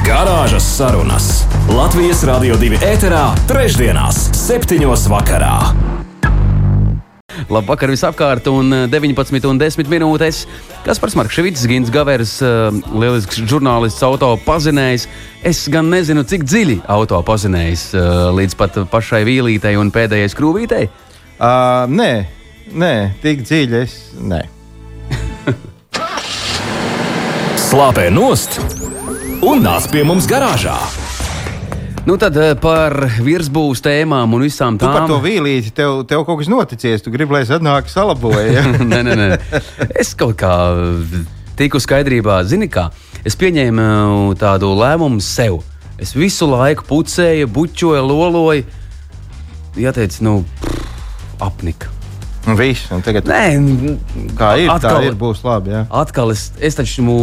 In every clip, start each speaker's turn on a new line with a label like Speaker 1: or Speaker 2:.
Speaker 1: Garāžas sarunas Latvijas Rādio 2 ēterā, trešdienās, septiņos vakarā.
Speaker 2: Labvakar visapkārt, un 19 un 10 minūtes. Kaspars Markevits, Gins Gavers, eh, lielisks žurnālists, auto pazinējs. Es gan nezinu, cik dziļi auto pazinējs eh, līdz pat pašai vīlītei un pēdējai skrūvītei.
Speaker 3: Uh, nē, nē, tik dziļi es. Nē.
Speaker 1: Slāpē nost un nāc pie mums garāžā!
Speaker 2: Nu tad eh, par virsbūves tēmām un visām
Speaker 3: Tu par
Speaker 2: tām.
Speaker 3: to vīlīti, tev, tev kaut kas noticies. Tu gribi, lai es atnāku salaboju. Ja?
Speaker 2: nē, nē, nē. Es kaut kā tiku skaidrībā, zini, kā es pieņēmu uh, tādu lēmumu sev. Es visu laiku pucēju, bučoju, loloju. Jāteic, nu, pff, apnika.
Speaker 3: Un viss, un tagad
Speaker 2: Nē,
Speaker 3: kā ir, tā
Speaker 2: atkal-
Speaker 3: ir, būs labi. Ja?
Speaker 2: Atkal es, es taču mū,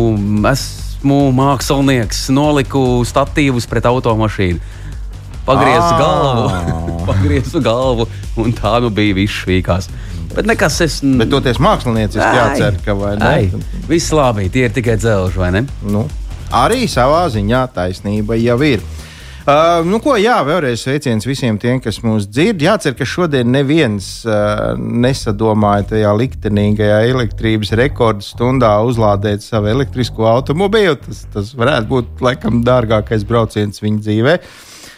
Speaker 2: esmu mākslinieks, noliku statīvus pret automašīnu. Pagriezu
Speaker 3: Ā.
Speaker 2: galvu, pagriezu galvu, un tā nu bija viss švīkās. Bet nekas es.
Speaker 3: Bet toties mākslinieciski
Speaker 2: Ai.
Speaker 3: jācer, ka vai ne?
Speaker 2: Ai, Viss labi, tie ir tikai dzelži, vai ne?
Speaker 3: Nu, arī savā ziņā taisnība jau ir. Uh, nu, ko, jā, vēlreiz sveiciens visiem tiem, kas mūs dzird. Jācer, ka šodien neviens uh, nesadomāja tajā liktenīgajā elektrības rekordu stundā uzlādēt savu elektrisko automobīlu. Tas, tas varētu būt laikam dārgākais brauciens viņa dzīvē.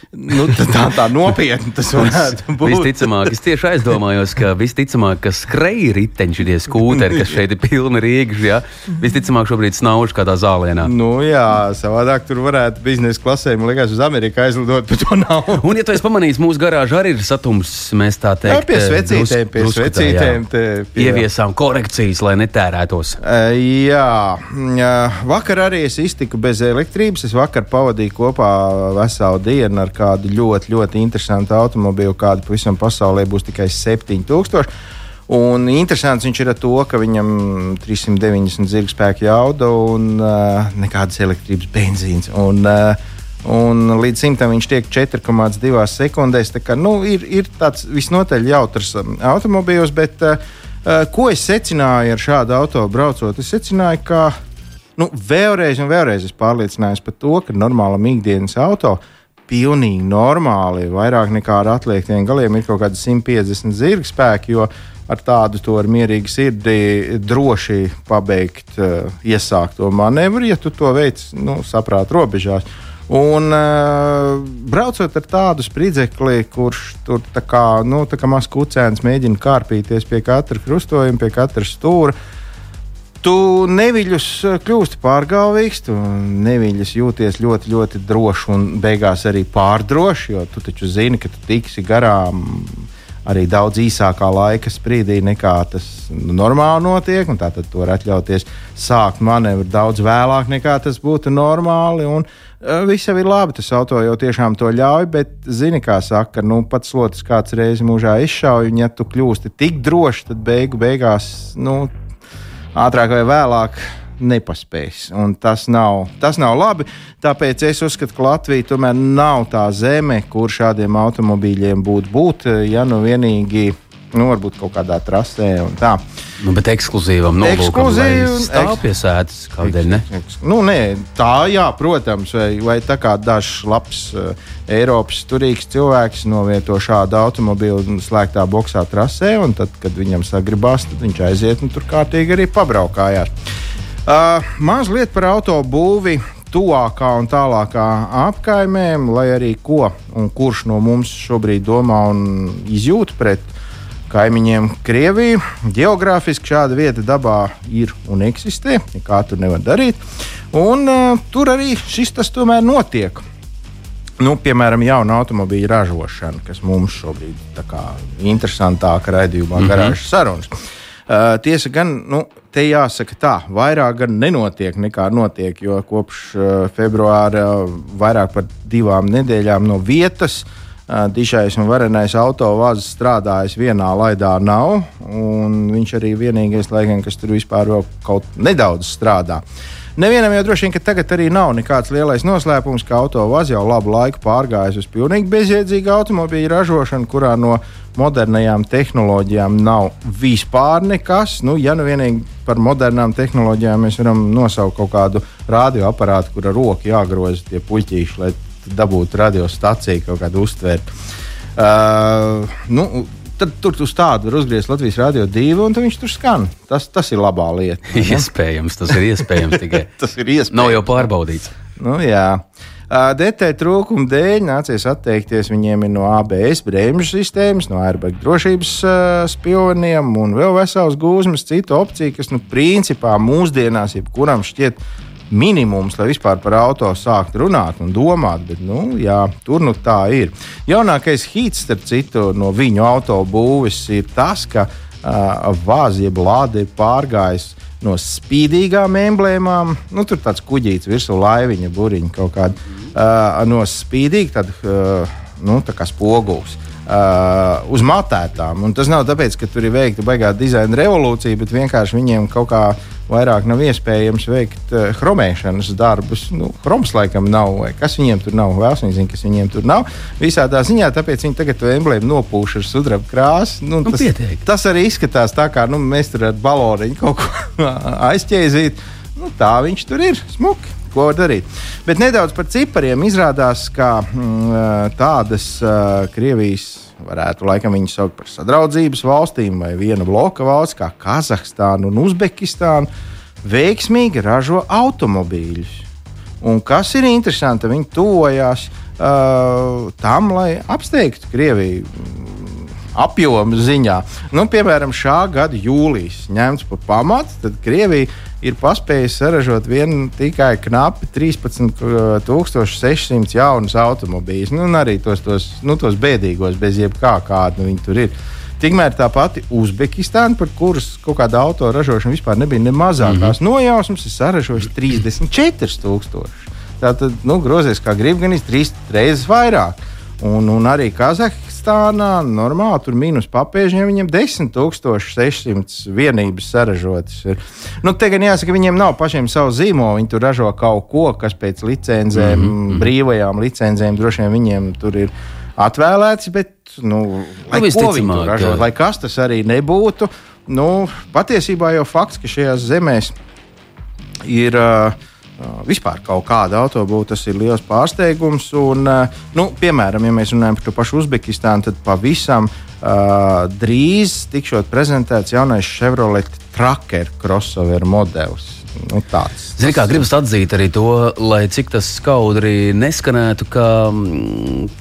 Speaker 3: Nu, tā, tā, nopietni tas varētu būt.
Speaker 2: Visticamāk, es tieši aizdomājos, ka visticamāk, ka skrejai riteņš, tie skūteri, kas šeit ir pilni rīkši, ja? visticamāk, šobrīd snauž kādā zālienā.
Speaker 3: Nu, jā, savādāk tur varētu biznesa klasē, man liekas, uz Ameriku aizlidot, bet to nav.
Speaker 2: Un, ja tu esi pamanījis, mūsu garāžā arī ir satums, mēs tā
Speaker 3: Jā,
Speaker 2: teikt,
Speaker 3: pie
Speaker 2: eh,
Speaker 3: svecītēm,
Speaker 2: drusku-
Speaker 3: pie
Speaker 2: tā, jā.
Speaker 3: svecītēm. te pie-
Speaker 2: Ieviesām korekcijas, lai netērētos.
Speaker 3: Uh, Jā, jā, vakar arī es iztiku bez elektrības. Es vakar pavadīju kopā veselu dienu ar kādu ļoti, ļoti interesantu automobīlu, kādu pavisam pasaulē būs tikai 7000. Un interesants viņš ir ar to, ka viņam 390 zirga spēka jauda un uh, nekādas elektrības benzīns. Un, uh, Un līdz simtam viņš tiek 4,2 sekundēs. Tā kā, nu, ir, ir tāds visnotaļ jautrs um, automobīls, bet uh, ko es secināju ar šādu automašīnu braucot? Es secināju, ka nu, vēlreiz un vēlreiz esmu pārliecinājies par to, ka normālam ikdienas auto pilnīgi normāli, vairāk nekā ar atliekiem galiem, ir kaut kāda 150 zirga spēka, jo ar tādu to ar mierīgu sirdi droši pabeigt, uh, iesākt to manevru, ja tu to veic nu, saprāta robežās. Un uh, braucot ar tādu spridzekli, kurš tur tā kā, nu, tā kā mazs kucēns mēģina kārpīties pie katra krustojuma, pie katra stūra, Tu neviļus eh, kļūsti pārgalvīgs, tu neviļus jūties ļoti, ļoti droši un beigās arī pārdroši, jo tu taču zini, ka tu tiksi garām arī daudz īsākā laika sprīdī nekā tas normāli notiek. Tātad tu vari atļauties sākt manevru daudz vēlāk nekā tas būtu normāli. Un, uh, Viss jau ir labi, tas auto jau tiešām to ļauj, bet, zini, kā saka, nu, pats slotas kāds reizi mūžā izšauj, un ja tu kļūsti tik droši, tad beigu beigās, nu, ātrāk vai vēlāk nepaspēs. Tas nav, tas nav labi. Tāpēc es uzskatu, ka Latvija tomēr nav tā zeme, kur šādiem automobīļiem būtu būt, ja nu vienīgi. Nu, varbūt kaut kādā trasē.
Speaker 2: Nu, bet ekskluzīvam nolūkam,
Speaker 3: Ekskluzīvi
Speaker 2: lai
Speaker 3: un
Speaker 2: stāv
Speaker 3: eks-
Speaker 2: pie sēdes, kādēļ ne?
Speaker 3: Nu, nē, tā, jā, protams, vai, vai tā kā dažs labs uh, Eiropas turīgs cilvēks novieto šādu automobīlu slēgtā boxā trasē, un tad, kad viņam sagribās, tad viņš aiziet un tur kārtīgi arī pabraukājās. Uh, mazliet par autobūvi. Tuvākā un tālākā apkaimēm, lai arī ko un kurš no mums šobrīd domā un izjūt pret kaimiņiem Krieviju. Geogrāfiski šāda vieta dabā ir un eksistē, nekā tur nevar darīt. Un, uh, tur arī šis tas tomēr notiek. Nu, piemēram, jauna automobīļa ražošana, kas mums šobrīd ir interesantāka raidījumā, mm -hmm. garāžas sarunas. Uh, tiesa gan, nu, te jāsaka tā, vairāk gan nenotiek nekā notiek, jo kopš uh, februāra vairāk par divām nedēļām no vietas dišais un varenais autovāzes strādājis vienā laidā nav. Viņš arī vienīgais, laikam, kas tur vispār vēl kaut nedaudz strādā. Nevienam jau droši vien, ka tagad arī nav nekāds lielais noslēpums, ka autovāze jau labu laiku pārgājis uz pilnīgi bezjēdzīgu automobīļu ražošanu, kurā no modernajām tehnoloģijām nav vispār nekas. Nu, ja nu vienīgi par modernām tehnoloģijām mēs varam nosaukt kaut kādu radioaparātu, kur ar roku jāgroza tie puķīši, lai dabūtu radiostaciju kaut kādu uztvērt. Uh, nu, tad tur uz tādu var uzgriezt Latvijas rādio divu, un viņš tur skan. Tas, tas ir labā lieta.
Speaker 2: iespējams, tas ir iespējams tikai.
Speaker 3: tas ir iespējams.
Speaker 2: Nav jau pārbaudīts.
Speaker 3: Nu, jā. DT trūkuma dēļ nācies atteikties viņiem no ABS bremžu sistēmas, no airbag drošības uh, spilveniem un vēl vesels gūzmas citu opciju, kas nu, principā mūsdienās jebkuram šķiet minimums, lai vispār par auto sāktu runāt un domāt. Bet, nu, jā, tur nu tā ir. Jaunākais hīts, starp citu, no viņu autobūves ir tas, ka uh, vāzi jeb lāde ir pārgājis no spīdīgām emblēmām. Nu, tur tāds kuģītis virsū laiviņa, buriņa kaut kāda. Uh, no spīdīga, tad uh, nu, tā kā spogulis. Uh, uz matētām. Un tas nav tāpēc, ka tur ir veikta baigā dizaina revolūcija, bet vienkārši viņiem kaut kā vairāk nav iespējams veikt uh, chromēšanas darbus. Nu, chroms laikam nav, vai kas viņiem tur nav. Vēls viņi zina, kas viņiem tur nav. Visādā ziņā, tāpēc viņi tagad to emblēmu nopūš ar sudraba krāsu. Nu,
Speaker 2: nu,
Speaker 3: tas,
Speaker 2: pietiek.
Speaker 3: tas arī izskatās tā, kā nu, mēs tur ar baloniņu kaut ko aizķēzīt. Nu, tā viņš tur ir. Smuki. Ko var darīt? Bet nedaudz par cipariem. Izrādās, ka mm, tādas uh, Krievijas varētu laikam viņu saukt par sadraudzības valstīm vai viena bloka valsts, kā Kazahstāna un Uzbekistāna, veiksmīgi ražo automobīļus. Un kas ir interesanti, viņi tojās uh, tam, lai apsteigtu Krieviju apjomu ziņā. Nu, piemēram, šā gada jūlijas ņemts par pamatu, tad Krievija ir paspējusi saražot vien tikai knapi 13,600 jaunus automobīļus. Nu, arī tos, tos, nu, tos bēdīgos, bez jebkā kāda nu, viņi tur ir. Tikmēr tā pati Uzbekistāna, par kuras kaut kāda auto ražošana vispār nebija ne mazākās mm -hmm. nojausmas, ir saražojusi 34,000. Tātad, nu, grozies kā grib, gan trīs reizes vairāk. Un, un arī Kazahstānā normāli tur mīnus papēžiem viņiem 10,600 vienības saražotas. Ir. Nu, te gan jāsaka, viņiem nav pašiem savu zīmolu. Viņi tur ražo kaut ko, kas pēc licencēm, mm -hmm. brīvajām licencēm droši vien viņiem tur ir atvēlēts. Bet, nu, lai, nu, ražot, lai kas tas arī nebūtu, nu, patiesībā jau fakts, ka šajās zemēs ir. Uh, vispār kaut kāda autobūva, tas ir liels pārsteigums. Un, nu, piemēram, ja mēs runājam par to pašu Uzbekistānu, tad pavisam uh, drīz tikšot prezentēts jaunais Chevrolet Tracker crossover modelis. Nu,
Speaker 2: Ziniet, kā gribas atzīt arī to, lai cik tas skaudri neskanētu, ka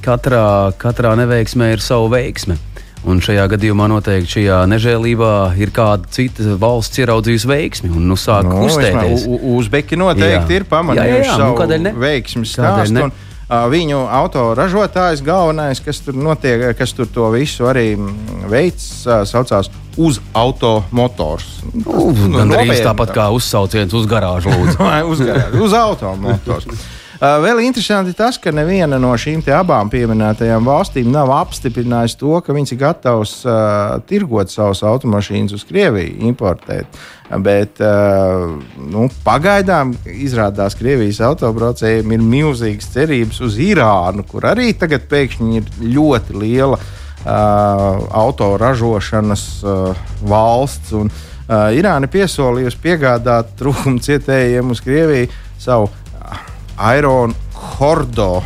Speaker 2: katrā, katrā neveiksmē ir sava veiksme. Un šajā gadījumā noteikti šajā nežēlībā ir kāda cita valsts ieraudzījusi veiksmi un nu, sāk
Speaker 3: nu,
Speaker 2: kustēties.
Speaker 3: Uzbeki noteikti jā. ir pamanījuši nu, savu nu, veiksmi stāstu. Un, uh, viņu autoražotājs galvenais, kas tur notiek, kas tur to visu arī veids, uh, saucās uz automotors.
Speaker 2: Nu, Gan arī tāpat kā uzsauciens uz garāžu lūdzu.
Speaker 3: uz, garāžu, uz automotors. Uh, vēl interesanti tas, ka neviena no šīm abām pieminētajām valstīm nav apstiprinājusi to, ka viņas ir gatavas uh, tirgot savus automašīnas uz Krieviju, importēt. Bet uh, nu, pagaidām izrādās, ka Krievijas autobraucējiem ir milzīgas cerības uz Irānu, kur arī tagad pēkšņi ir ļoti liela uh, autoražošanas uh, valsts. Un, uh, Irāna piesolījusi piegādāt trūkuma cietējiem uz Krieviju savu Airona Hordo,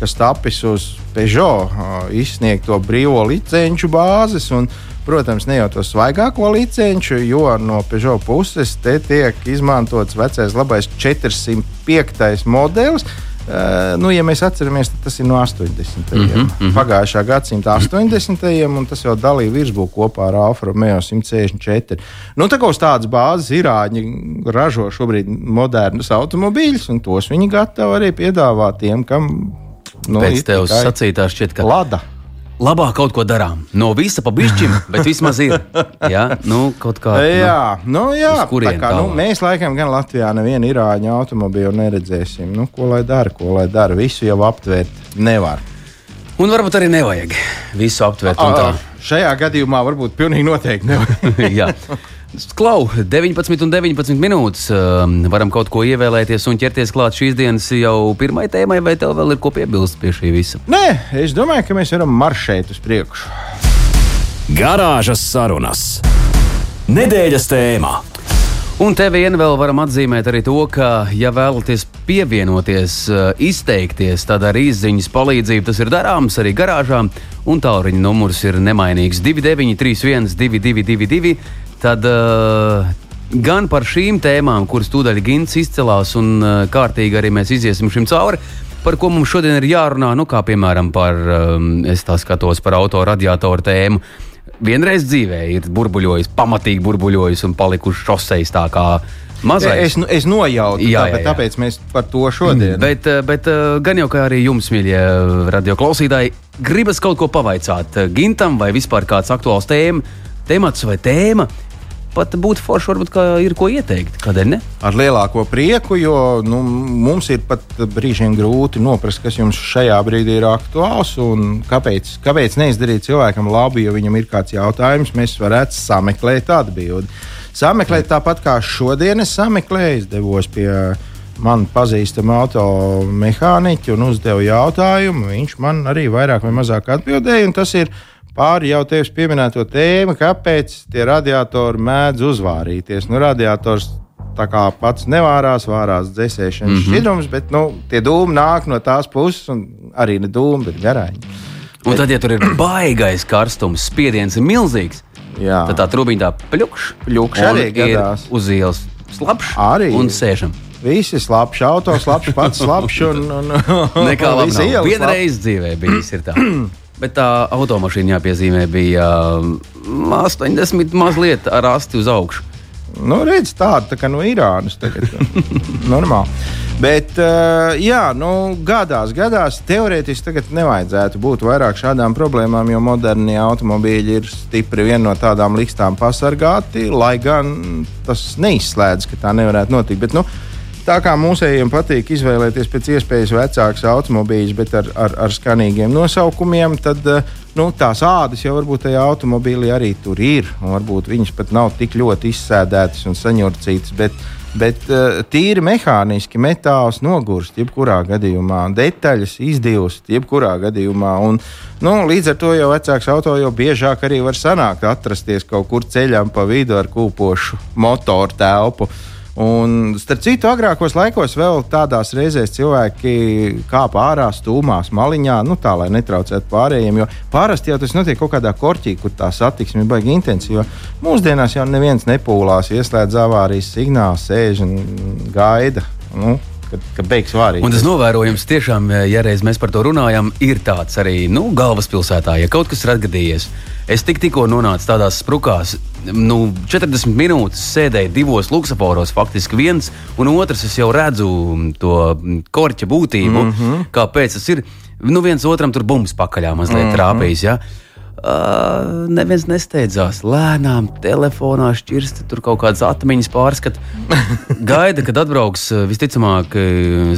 Speaker 3: kas tapis uz Peugeot izsniegto brīvo licenču bāzes. Un, protams, ne jau to svaigāko licenču, jo no Peugeot puses te tiek izmantots vecais labais 405. modelis, Uh, nu, ja mēs atceramies, tas ir no 80. Mm -hmm, mm -hmm. pagājušā gadsimta 80. un tas jau dalīja virsmu kopā ar Alfa Romeo 164. Nu, tā kā uz tādas bāzes Irāņi ražo šobrīd modernus automobīļus, un tos viņi gatavi arī piedāvāt tiem, kam
Speaker 2: nu, Pēc tevis sacītā šķiet, ka
Speaker 3: Lada
Speaker 2: labāk kaut ko darām. No visa pa bišķim, bet vismaz ir. Jā, nu, kaut kā.
Speaker 3: Jā, nu, jā tā kā, nu, mēs laikam gan Latvijā nevienu irāņu automobīlu neredzēsim. Nu, ko lai dara, ko lai dara? Visu jau aptvērt nevar.
Speaker 2: Un varbūt arī nevajag visu tā.
Speaker 3: Ā, Šajā gadījumā varbūt pilnīgi noteikti nevajag.
Speaker 2: Klau, 19 un 19 minūtes. um, Varam kaut ko ievēlēties un ķerties klāt šīs dienas jau pirmai tēmai, vai tev vēl ir ko piebilst pie šī visa?
Speaker 3: Nē, es domāju, ka mēs varam maršēt uz priekšu.
Speaker 1: Garāžas sarunas. Nedēļas tēmā.
Speaker 2: Un te vien vēl varam atzīmēt arī to, ka, ja vēlaties pievienoties, uh, izteikties, tad ar izziņas palīdzību tas ir darāms arī garāžām. Un tālruņa numurs ir nemainīgs 2931, 222, tad uh, gan par šīm tēmām, kuras tūdaļ Gins izcelās, un uh, kārtīgi arī mēs iziesim šim cauri. Par ko mums šodien ir jārunā, nu, kā piemēram par, um, es tā skatos par autoradiatoru tēmu. Vienreiz dzīvē ir burbuļojis, pamatīgi burbuļojis un palikuši šoseis tā kā mazais.
Speaker 3: Es, es nojautu,
Speaker 2: Jā,
Speaker 3: jā,
Speaker 2: jā,
Speaker 3: jā, tāpēc mēs par to šodien.
Speaker 2: Bet, bet gan jau kā arī jums, mīļie radioklausītāji, gribas kaut ko pavaicāt Gintam vai vispār kāds aktuāls tēma, temats vai tēma. Pat būtu forši, varbūt, ka ir ko ieteikt. Kādēļ ne?
Speaker 3: Ar lielāko prieku, jo nu, mums ir pat brīžiem grūti noprast, kas jums šajā brīdī ir aktuāls un kāpēc, kāpēc neizdarīt cilvēkam labi, ja viņam ir kāds jautājums, mēs varētu sameklēt atbildi. Sameklēt tāpat kā šodien es sameklēju, devos pie man pazīstama automehāniķa un uzdevu jautājumu. Viņš man arī vairāk vai mazāk atbildēja, un tas ir pāri jau tevis pieminēto tēmu, kāpēc tie radiatori mēdz uzvārīties. Nu, radiators tā kā pats nevārās, vārās dzēsēšanas mm -hmm. šķidrums, bet nu, tie dūmi nāk no tās puses, un arī ne dūmi, bet garāņi.
Speaker 2: Un tad, ja tur ir baigais karstums, spiediens ir milzīgs,
Speaker 3: Jā.
Speaker 2: tad tā trūciņa tā pļukš,
Speaker 3: Pļukš
Speaker 2: un
Speaker 3: arī gadās.
Speaker 2: uz ielas slapjš
Speaker 3: Arī
Speaker 2: un sēžam.
Speaker 3: Visi slapši, auto slapši, pats slapši. Un, un,
Speaker 2: Nekā nav.
Speaker 3: ielas
Speaker 2: Viena
Speaker 3: slapši.
Speaker 2: reize dzīvē bijis ir tā. Bet tā automašīna jāpiezīmē bija um, 80 mazliet ar asti uz augšu.
Speaker 3: Nu, redz, tāda tā kā no Irānas. Tagad, normāli. Bet, uh, jā, nu, gadās, gadās, teorētiski tagad nevajadzētu būt vairāk šādām problēmām, jo modernie automobīļi ir stipri vien no tādām likstām pasargāti, lai gan tas neizslēdz, ka tā nevarētu notikt. Bet, nu, Tā kā mūsējiem patīk izvēlēties pēc iespējas vecākus automobīļus, bet ar, ar, ar skanīgiem nosaukumiem, tad eh, nu, tās ādas jau varbūt tajā automobīlī arī tur ir. Varbūt viņas pat nav tik ļoti izsēdētas un saņurcītas. Bet, bet eh, tīri mehāniski metāls nogurst, jebkurā gadījumā, detaļas izdīvst, jebkurā gadījumā. Un, nu, līdz ar to jau vecāks auto jau biežāk arī var sanākt, atrasties kaut kur ceļām pa vidu ar kūpošu motoru telpu. Un, starp citu, agrākos laikos vēl tādās reizēs cilvēki kāpa ārā stūmās, maliņā, nu tā, lai netraucētu pārējiem. Jo parasti jau tas notiek kaut kādā korķī, kur tā satiksme ir baigi intensīva. Mūsdienās jau neviens nepūlās, ieslēdz avārijas signālu, sēž un gaida. Nu, Kad, kad beigs vārīt.
Speaker 2: Un tas novērojums tiešām, ja reiz mēs par to runājam, ir tāds arī nu, galvaspilsētā, ja kaut kas ir atgadījies. Es tik, tikko nonācu tādās sprukās, nu, 40 minūtes sēdēju divos luksuforos, faktiski viens un otrs. Es jau redzu to korķa būtību, mm -hmm. kāpēc tas ir. Nu, viens otram tur bumbuļs pakaļā mazliet mm -hmm. trāpījis. Ja? Uh, neviens nesteidzās. Lēnām, telefonā šķirsta, tur kaut kādas atmiņas pārskata. Gaida, kad atbrauks visticamāk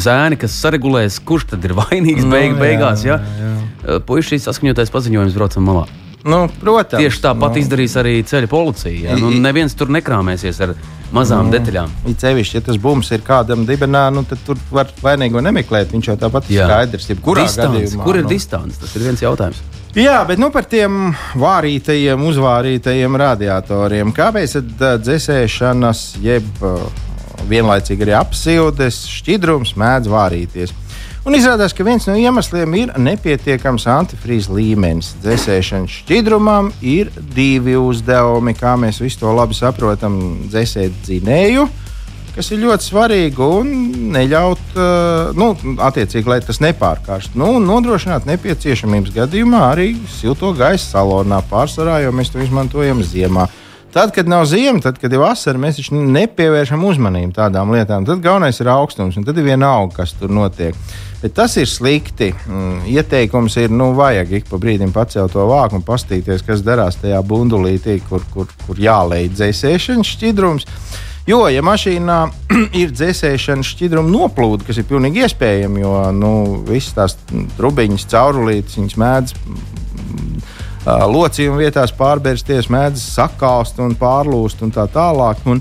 Speaker 2: zēni, kas saregulēs, kurš tad ir vainīgs
Speaker 3: Nu,
Speaker 2: beig,
Speaker 3: jā,
Speaker 2: beigās. Ja?
Speaker 3: jā.
Speaker 2: Uh, Puisīs saskaņotais paziņojums braucam malā.
Speaker 3: Nu, protams,
Speaker 2: Tieši tāpat
Speaker 3: nu,
Speaker 2: izdarīs arī ceļa policija. Ja? Nu, neviens tur nekrāmēsies ar mazām
Speaker 3: Nu,
Speaker 2: detaļām.
Speaker 3: It sevišķi, ja tas bums ir kādam dibenā, nu, tad tur var vainīgo nemeklēt. Viņš jau tāpat ir skaidrs.
Speaker 2: Distance,
Speaker 3: gadījumā,
Speaker 2: kur ir
Speaker 3: nu.
Speaker 2: distance? Tas ir viens jautājums.
Speaker 3: Jā, bet nu par tiem vārītajiem, uzvārītajiem radiatoriem. Kāpēc tad dzēsēšanas, jeb vienlaicīgi arī apsildes šķidrums mēdz vārīties? Un izrādās, ka viens no iemesliem ir nepietiekams antifrīz līmenis. Dzēsēšanas šķidrumam ir divi uzdevumi, kā mēs visi to labi saprotam, dzēsēt dzinēju kas ir ļoti svarīgi, un neļaut, uh, nu, attiecīgi, lai tas nepārkārst. Nu, nodrošināt nepieciešamības gadījumā arī silto gaisa salonā pārsvarā, jo mēs to izmantojam ziemā. Tad, kad nav ziema, tad, kad ir vasara, mēs taču nepievēršam uzmanību tādām lietām. Tad galvenais ir augstums, un tad ir vienalga, kas tur notiek. Bet tas ir slikti. Mm, Ieteikums ir, nu, vajag ik pa brīdim pacelt to vāku un paskatīties, kas darās tajā bundulītī, kur, kur, kur jālēj dzēsēšanas šķidrums. Jo, ja mašīnā ir dzēsēšana šķidruma noplūde, kas ir pilnīgi iespējama, jo nu, visas tās trubiņas, caurulītes, viņas mēdz locījuma vietās pārbērsties, mēdz sakāst un pārlūst un tā tālāk. Un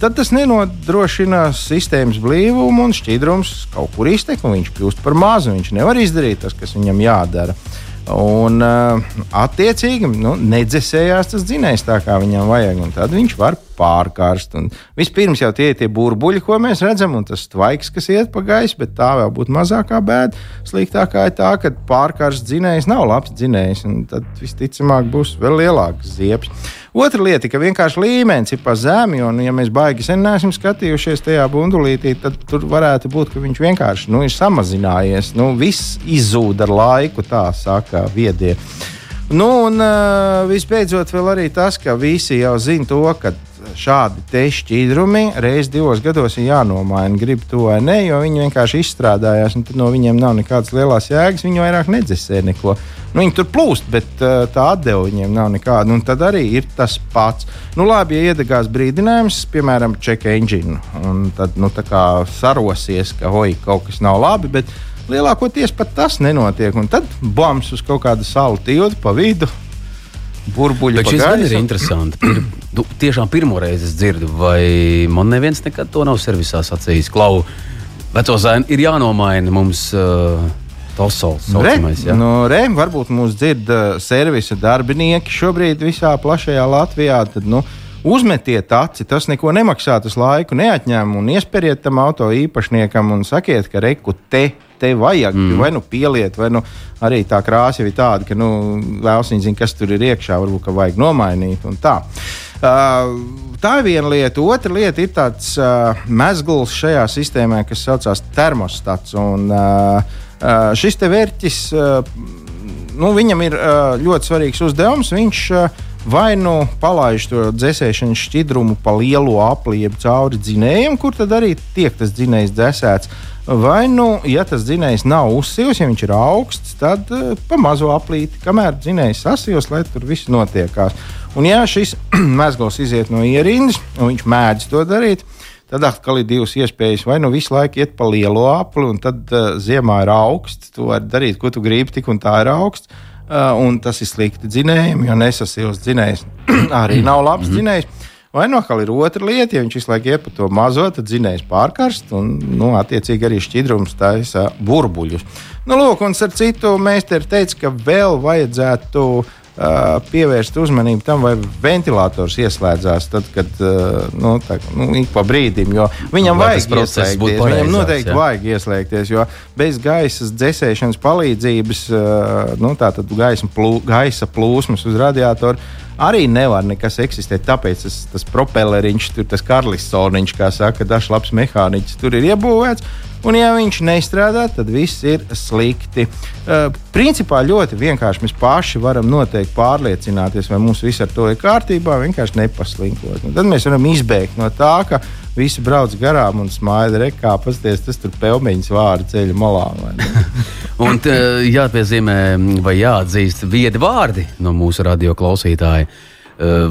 Speaker 3: tad tas nenodrošina sistēmas blīvumu un šķidrums kaut kur iztek, un viņš kļūst par mazu. Viņš nevar izdarīt tas, kas viņam jādara. Un, attiecīgi, nu, nedzesējās tas dzinējs tā, kā viņam vajag. Tad viņš var pārkarst. Un vispirms jau tie ir tie burbuļi, ko mēs redzam, un tas tvaiks, kas iet pa gaisu, bet tā vēl būtu mazākā bēda. Sliktākā ir tā, ka pārkarsts dzinējs nav labs dzinējs, un tad visticamāk būs vēl lielāks ziepes. Otra lieta, ka vienkārši līmenis ir pa zemi, un, ja mēs baigi sen neesam skatījušies tajā bundulītī, tad tur varētu būt, ka viņš vienkārši nu, ir samazinājies. Nu, viss izzūd ar laiku, tā saka viedie. Nu, un visbeidzot, vēl arī tas, ka visi jau zina to, ka šādi te šķidrumi reizes divos gados ir jānomaina, grib to vai nē, jo viņi vienkārši izstrādājās, un no viņiem nav nekādas lielas jēgas. Viņi vairāk nedzesē neko. Nu, viņi tur plūst, bet uh, tā atdeva viņiem nav nekāda. Un tad arī ir tas pats. Nu, labi, ja iedegās brīdinājums, piemēram, check engine, un tad nu, sarosies, ka oi, kaut kas nav labi. Bet, Lielākoties pat tas nenotiek. Un tad bombs uz kaut kādu salu tiltu pa vidu, burbuļu.
Speaker 2: Gan ir interesanti. Pir, tu, tiešām pirmo reizi dzirdu, vai man neviens nekad to nav servisā sacījis. Klau, veco zēnu ir jānomaina mums. Uh, Tosols,
Speaker 3: nu, re, ja? nu, re, varbūt mūsu dzird uh, servisa darbinieki šobrīd visā plašajā Latvijā. Tad, nu, Uzmetiet aci, tas neko nemaksā, tas laiku neatņem, un iespēriet tam auto īpašniekam un sakiet, ka reku te te vajag, mm. vai nu pieliet, vai nu arī tā krāsa ir tāda, ka nu, vēlas viņa zina, kas tur ir iekšā, varbūt ka vajag nomainīt un tā. Uh, tā ir viena lieta. Otra lieta ir tāds uh, mezgls šajā sistēmā, kas saucās termostats. Un, uh, uh, šis te vērķis, uh, nu, viņam ir uh, ļoti svarīgs uzdevums. Viņš uh, vai nu palaiž to dzēsēšanas šķidrumu pa lielo aplieku cauri dzinējiem, kur tad arī tiek tas dzinējs dzēsēts. Vai nu, ja tas dzinējs nav uzsils, ja viņš ir augsts, tad uh, pa mazo aplīti, kamēr dzinējs sasils, lai tur viss notiekās. Un, ja šis mezgls iziet no ierindas, un viņš mēdz to darīt, tad atkal ir divas iespējas. Vai nu visu laiku iet pa lielo apli, un tad uh, ziemā ir augsts, tu vari darīt, ko tu gribi, tik un tā ir augsts. Uh, un tas ir slikti dzinējiem, jo nesasils dzinējs arī nav labs mm -hmm. dzinējs. Vai nu atkal ir otra lieta, ja viņš visu laiku iepa to mazo, tad zinājums pārkarst un, nu, attiecīgi arī šķidrums taisa burbuļus. Nu, lūk, un ar citu meistari teica, ka vēl vajadzētu uh, pievērst uzmanību tam, vai ventilators ieslēdzās tad, kad nu, tā, nu, ik pa brīdim. Viņam vai vajag ieslēgties. Viņam noteikti jā. vajag ieslēgties, jo bez gaisa dzēsēšanas palīdzības, nu, gaisa, plū, gaisa plūsmas uz radiatoru arī nevar nekas eksistēt. Tāpēc tas, tas propelleriņš, tur, tas karlisoniņš, kā saka, dažs labs mehāniķis tur ir iebūvēts. Un, ja viņš nestrādā, tad viss ir slikti. Uh, principā ļoti vienkārši mēs paši varam noteikti pārliecināties, vai mums viss ar to ir kārtībā, vienkārši nepaslinkot. Un tad mēs varam izbēgt no tā, ka visi brauc garām un smaida rekā, pasties, tas tur pelmeņas vārdu ceļa malā.
Speaker 2: un jāpiezīmē vai jāatzīst viedi vārdi no mūsu radio klausītāja.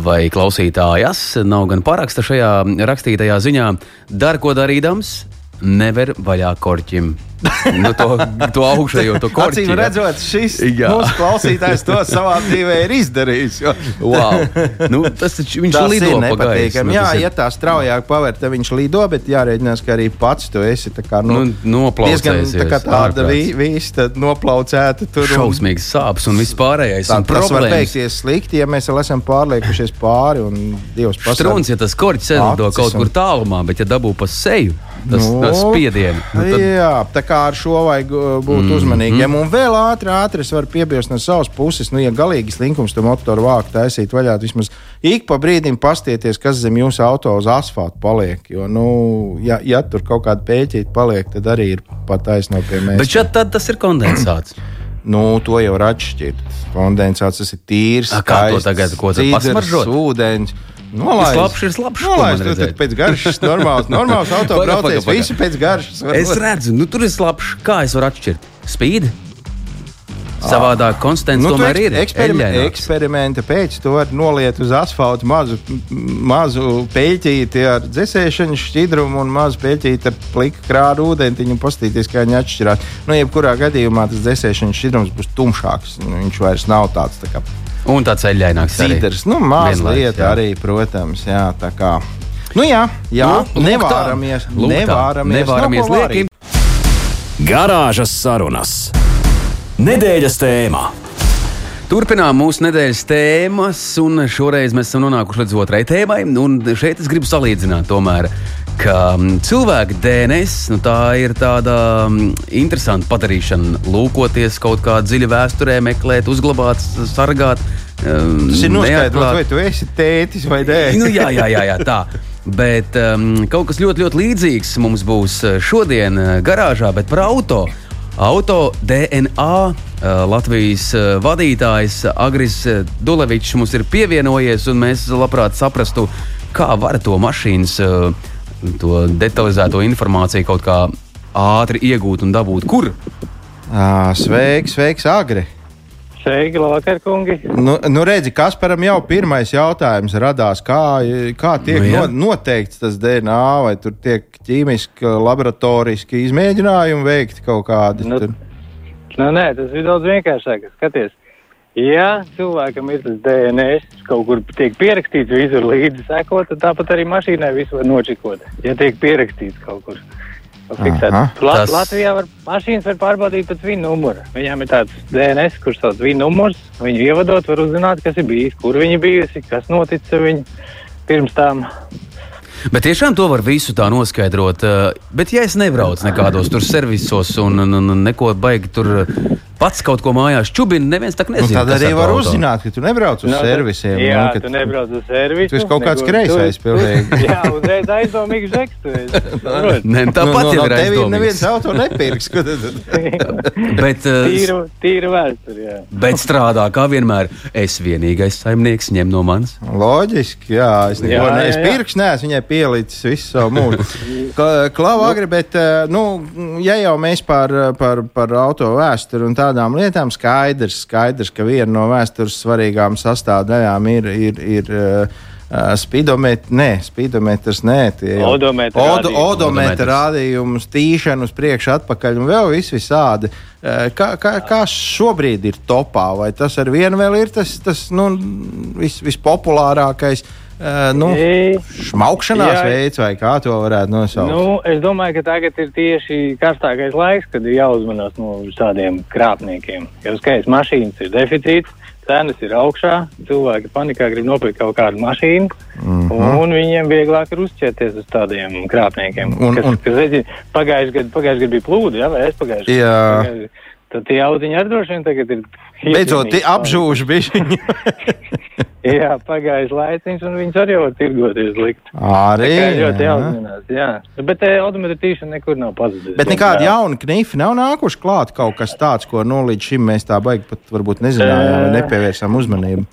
Speaker 2: Vai klausītājas nav gan paraksta šajā rakstītajā ziņā, dar ko darīdams, never vaļā korķim. nu, to, to augšējo to korķi.
Speaker 3: Acīm redzot, šis jā. mūsu klausītājs to savā dzīvē ir izdarījis. Jo...
Speaker 2: wow. nu, tas taču viņš tas lido
Speaker 3: nepatīkami. Nu, jā, ir... ja tā straujāk paver, tad viņš lido, bet jārēķinās, ka arī pats tu esi tā kā nu,
Speaker 2: nu, noplaucējies.
Speaker 3: Tā kā tāda viss noplaucēta tur.
Speaker 2: Šausmīgs sāpes un viss pārējais. Tā,
Speaker 3: un tas var beigties slikti, ja mēs vēl esam pārliekušies pāri un Dievs pasaka.
Speaker 2: Strūns, ja tas korķis sēž kaut kur tālumā, bet ja dabū pa seju tas, nu, tas spiediens. Nu,
Speaker 3: tad... Jā, tā kā ar šo vajag uh, būt mm -hmm. uzmanīgiem. Un vēl ātri, ātri es varu piebilst no savas puses, nu, ja galīgi slinkums tam motoru vāku taisīt vaļā, vismaz ik pa brīdim pastieties, kas zem jūsu auto uz asfalta paliek. Jo, nu, ja, ja tur kaut kāda pēķīte paliek, tad arī ir pat taisno pie mēs.
Speaker 2: Bet šeit tas ir kondensāts.
Speaker 3: Nu, to jau var atšķirt. Kondensāts tas ir tīrs.
Speaker 2: A, kā to tagad, ko tas pasmaržot?
Speaker 3: Ūdens.
Speaker 2: Nolaist. Labs ir labs.
Speaker 3: Nolaist, tu, tad pēc garšas normāls, normāls autobraucējs. Visi pēc garšas.
Speaker 2: Es redzu, nu tur ir labs. Kā es varu atšķirt? Spīd? Savādāk konstants
Speaker 3: Nu,
Speaker 2: tomēr ir
Speaker 3: eksperime-
Speaker 2: eļļaināks.
Speaker 3: Eksperimenta pēc to var noliet uz asfalta mazu, mazu peļķīti ar dzēsēšanu šķidrumu un mazu peļķīti ar pliku krāru ūdentiņu un pastīties, kā viņi atšķirās. Nu, jebkurā gadījumā tas dzēsēšanas šķidrums būs tumšāks. Nu, viņš vairs nav tāds tā kā
Speaker 2: Un tāds eļļaināks arī.
Speaker 3: cīders. Nu, mazliet
Speaker 2: Vienlaiks,
Speaker 3: arī, protams, jā, tā kā. Nu jā, jā
Speaker 2: Nu,
Speaker 3: nevāramies,
Speaker 2: Lūk
Speaker 3: nevāramies,
Speaker 2: nevāramies
Speaker 3: ko
Speaker 2: liekim.
Speaker 1: Garāžas sarunas. Nedēļas tēmā.
Speaker 2: Turpinām mūsu nedēļas tēmas, un šoreiz mēs esam nonākuši līdz otrai tēmai. Un šeit es gribu salīdzināt, tomēr, ka mm, cilvēka DNS nu, tā ir tāda mm, interesanta padarīšana. Lūkoties kaut kā dziļi vēsturē, meklēt, uzglabāt, sargāt. mm,
Speaker 3: Tas ir noskaidrots, vai tu esi tētis vai nē.
Speaker 2: Nu, jā, jā, jā, jā, tā. Bet um, kaut kas ļoti, ļoti līdzīgs mums būs uh, šodien uh, garāžā, bet par auto. Auto DNA uh, Latvijas vadītājs Agris Dulevičs mums ir pievienojies, un mēs labprāt saprastu, kā var to mašīnas, uh, to detalizēto informāciju kaut kā ātri iegūt un dabūt. Kur?
Speaker 3: Sveiks, sveiks, Agri!
Speaker 4: Sveiki, labvakar, kungi.
Speaker 3: Nu, nu redzi, Kasparam jau pirmais jautājums radās, kā, kā tiek
Speaker 2: Nu, jā.
Speaker 3: no, noteikts tas DNA, vai tur tiek ķīmiski, laboratoriski izmēģinājumi veikti kaut kādi.
Speaker 4: Nu,
Speaker 3: tur?
Speaker 4: Nu, nē, tas ir daudz vienkāršāk. Skaties, ja cilvēkam ir tas DNS, kaut kur tiek pierakstīts, visur līdzi sekot, tad tāpat arī mašīnai visu var nočikot. Ja tiek pierakstīts kaut kur. Fiksēt.
Speaker 3: Aha.
Speaker 4: La
Speaker 2: Tas-
Speaker 4: tas... Latvijā var, mašīnas var pārbaudīt pēc viņa numura. Viņām ir tāds DNS, kurš sauc viņa numurs. Viņu ievadot, var uzzināt, kas ir bijis, kur viņa bijusi, kas noticis ar viņu pirms tam.
Speaker 2: Bet tiešām to var visu tā noskaidrot. uh, Bet, ja es nebraucu nekādos tur servisos un, un, un neko baigi tur pats kaut ko mājās čubinu, neviens tā
Speaker 3: Nu,
Speaker 2: nezina.
Speaker 3: tad
Speaker 2: kas
Speaker 3: arī
Speaker 2: ar
Speaker 3: var
Speaker 2: to auto.
Speaker 3: uzzināt, ka tu nebrauc uz
Speaker 4: Nu, tad-
Speaker 3: servisiem.
Speaker 4: Jā,
Speaker 3: nu, ka
Speaker 4: tu nebrauc uz servisu.
Speaker 3: tu esi kaut kāds kreisais
Speaker 4: tu-
Speaker 3: pilnīgi.
Speaker 4: Jā, uzreiz aizdomīgs žeks. tu esi. Saproti?
Speaker 2: Nē,
Speaker 3: nu,
Speaker 2: tāpat
Speaker 3: nu,
Speaker 2: jau
Speaker 3: no
Speaker 2: ir
Speaker 3: tevis
Speaker 2: aizdomīgs.
Speaker 3: neviens auto nepirks. tad-
Speaker 2: Bet, uh,
Speaker 4: Tīra, tīra vēsture, jā.
Speaker 2: bet strādā kā vienmēr. Es vienīgais saimnieks ņem no manis.
Speaker 3: Loģiski, jā. Es neko neesmu pirks, neesmu viņai pielicis visu savu mūžu. Klau agri, bet, eh, nu, ja jau mēs par, par, par auto vēsturi un tādām lietām, skaidrs, skaidrs ka viena no vēstures svarīgām sastāvdaļām ir. ir, ir uh, Spidometrs, nē, spidometrs, nē, tie jau-
Speaker 4: Odometra
Speaker 3: Odo,
Speaker 4: rādījumi.
Speaker 3: odometra
Speaker 2: Odometrs.
Speaker 3: rādījumus, tīšanu uz priekšu, atpakaļ un vēl viss visādi. Eh, Kā, kā, kā šobrīd ir topā? Vai tas ar vienu vēl ir tas, tas nu, vis, vispopulārākais eh, nu, šmaukšanās
Speaker 4: Jā.
Speaker 3: veids, vai kā to varētu nosaukt?
Speaker 4: Nu, es domāju, ka tagad ir tieši karstākais laiks, kad ir jāuzmanās no tādiem krāpniekiem. Jo skaidrs, mašīnas ir deficīts, cenas ir augšā, cilvēki panikā grib nopirkt kaut kādu mašīnu, mm -hmm. un viņiem vieglāk ir uzķerties uz tādiem krāpniekiem.
Speaker 3: Un-
Speaker 4: kas,
Speaker 3: un-
Speaker 4: kas nezinu, pagājuši gadu, pagājuši gadu bija plūdi, ja, vai es pagājuši
Speaker 3: Jā.
Speaker 4: Tad tie audziņi arī droši vien tagad ir.
Speaker 3: Beidzot, apžūž bišķiņi.
Speaker 4: Jā, pagājis laiciņš, un viņus arī var tirgoties likt.
Speaker 3: Arī.
Speaker 4: Ļoti
Speaker 3: jā.
Speaker 4: jāuzmanās, jā. Bet te odometra tīšana nekur nav pazudus.
Speaker 3: Bet nekādi jauni knifi nav nākuši klāt kaut kas tāds, ko nu, līdz šim mēs tā baigi pat varbūt nezinājām vai nepievērsām uzmanību.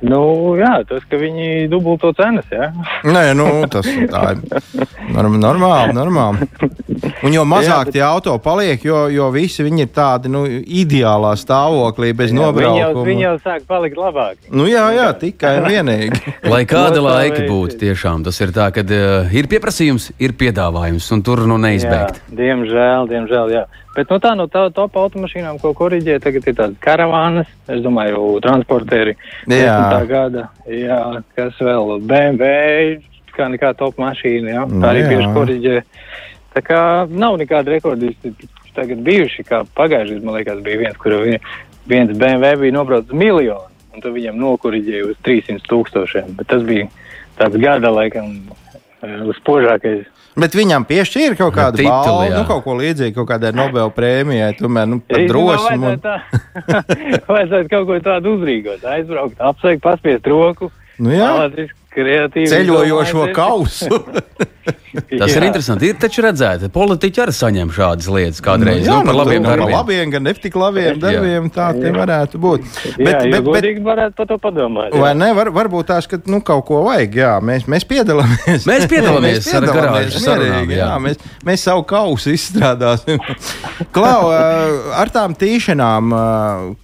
Speaker 4: Nu, jā, tas, ka viņi dubulto cenas, jā.
Speaker 3: Nē, nu, tas tā ir norm, normāli. normāli. Un jo mazāk
Speaker 4: Jā, bet-
Speaker 3: tie auto paliek, jo, jo visi viņi ir tādi nu, ideālā stāvoklī, bez
Speaker 4: jau,
Speaker 3: nobraukuma.
Speaker 4: viņi jau sāk palikt labāki.
Speaker 3: Nu, jā, jā, tikai un vienīgi.
Speaker 2: Lai kāda laika būtu, tiešām tas ir tā, ka uh, ir pieprasījums, ir piedāvājums, un tur nu neizbēgt.
Speaker 4: Jā, diemžēl, diemžēl, jā. Bet no tā, no tā top automašīnām, ko korģē, tagad ir tādas karavānas, es domāju, transportēri.
Speaker 3: Jā.
Speaker 4: 10. gada, jā, kas vēl, BMW, kā nekā top mašīna, jā,
Speaker 3: Nu,
Speaker 4: tā arī bieži korģē. Tā kā nav nekāda rekordisti tagad bijuši, kā pagājušajā man liekas, bija viens, kur vi- viens BMW bija nobraucis miljonu, un tad viņam nokoriģēja uz 300 tūkstošiem, bet tas bija tāds gada, laikam, spožākais.
Speaker 3: Bet viņam piešķīra kaut kādu
Speaker 2: Tituli,
Speaker 3: balvu,
Speaker 2: jā.
Speaker 3: nu, kaut ko līdzīgu, kaut kādai Nobel prēmijai, tomēr nu, par drosmi. un-
Speaker 4: Vajadzētu, tā, vajadzētu kaut ko tādu uzrīkot, aizbraukt, apsveikt, paspiest roku.
Speaker 3: Nu, jā,
Speaker 4: Fantastiski, kreatīvi.
Speaker 3: ceļojošo
Speaker 4: domājat.
Speaker 3: kausu.
Speaker 2: Tas ir interesanti. Ir taču redzēt, politiķi arī saņem šādas lietas kādreiz.
Speaker 3: jā,
Speaker 2: nu, par labiem
Speaker 3: par
Speaker 2: darbiem.
Speaker 3: labiem, gan netik labiem
Speaker 2: Jā.
Speaker 3: darbiem. Tā te varētu būt.
Speaker 4: Bet, jā, bet, bet, godīgi varētu par to padomāt. jā.
Speaker 3: Vai ne? Var, varbūt tās, ka nu, kaut ko vajag. Jā, mēs, mēs piedalāmies.
Speaker 2: Mēs piedalāmies ar garāžas sarunām, jā.
Speaker 3: jā. Mēs, mēs savu kausu izstrādāsim. Klau, ar tām tīšanām,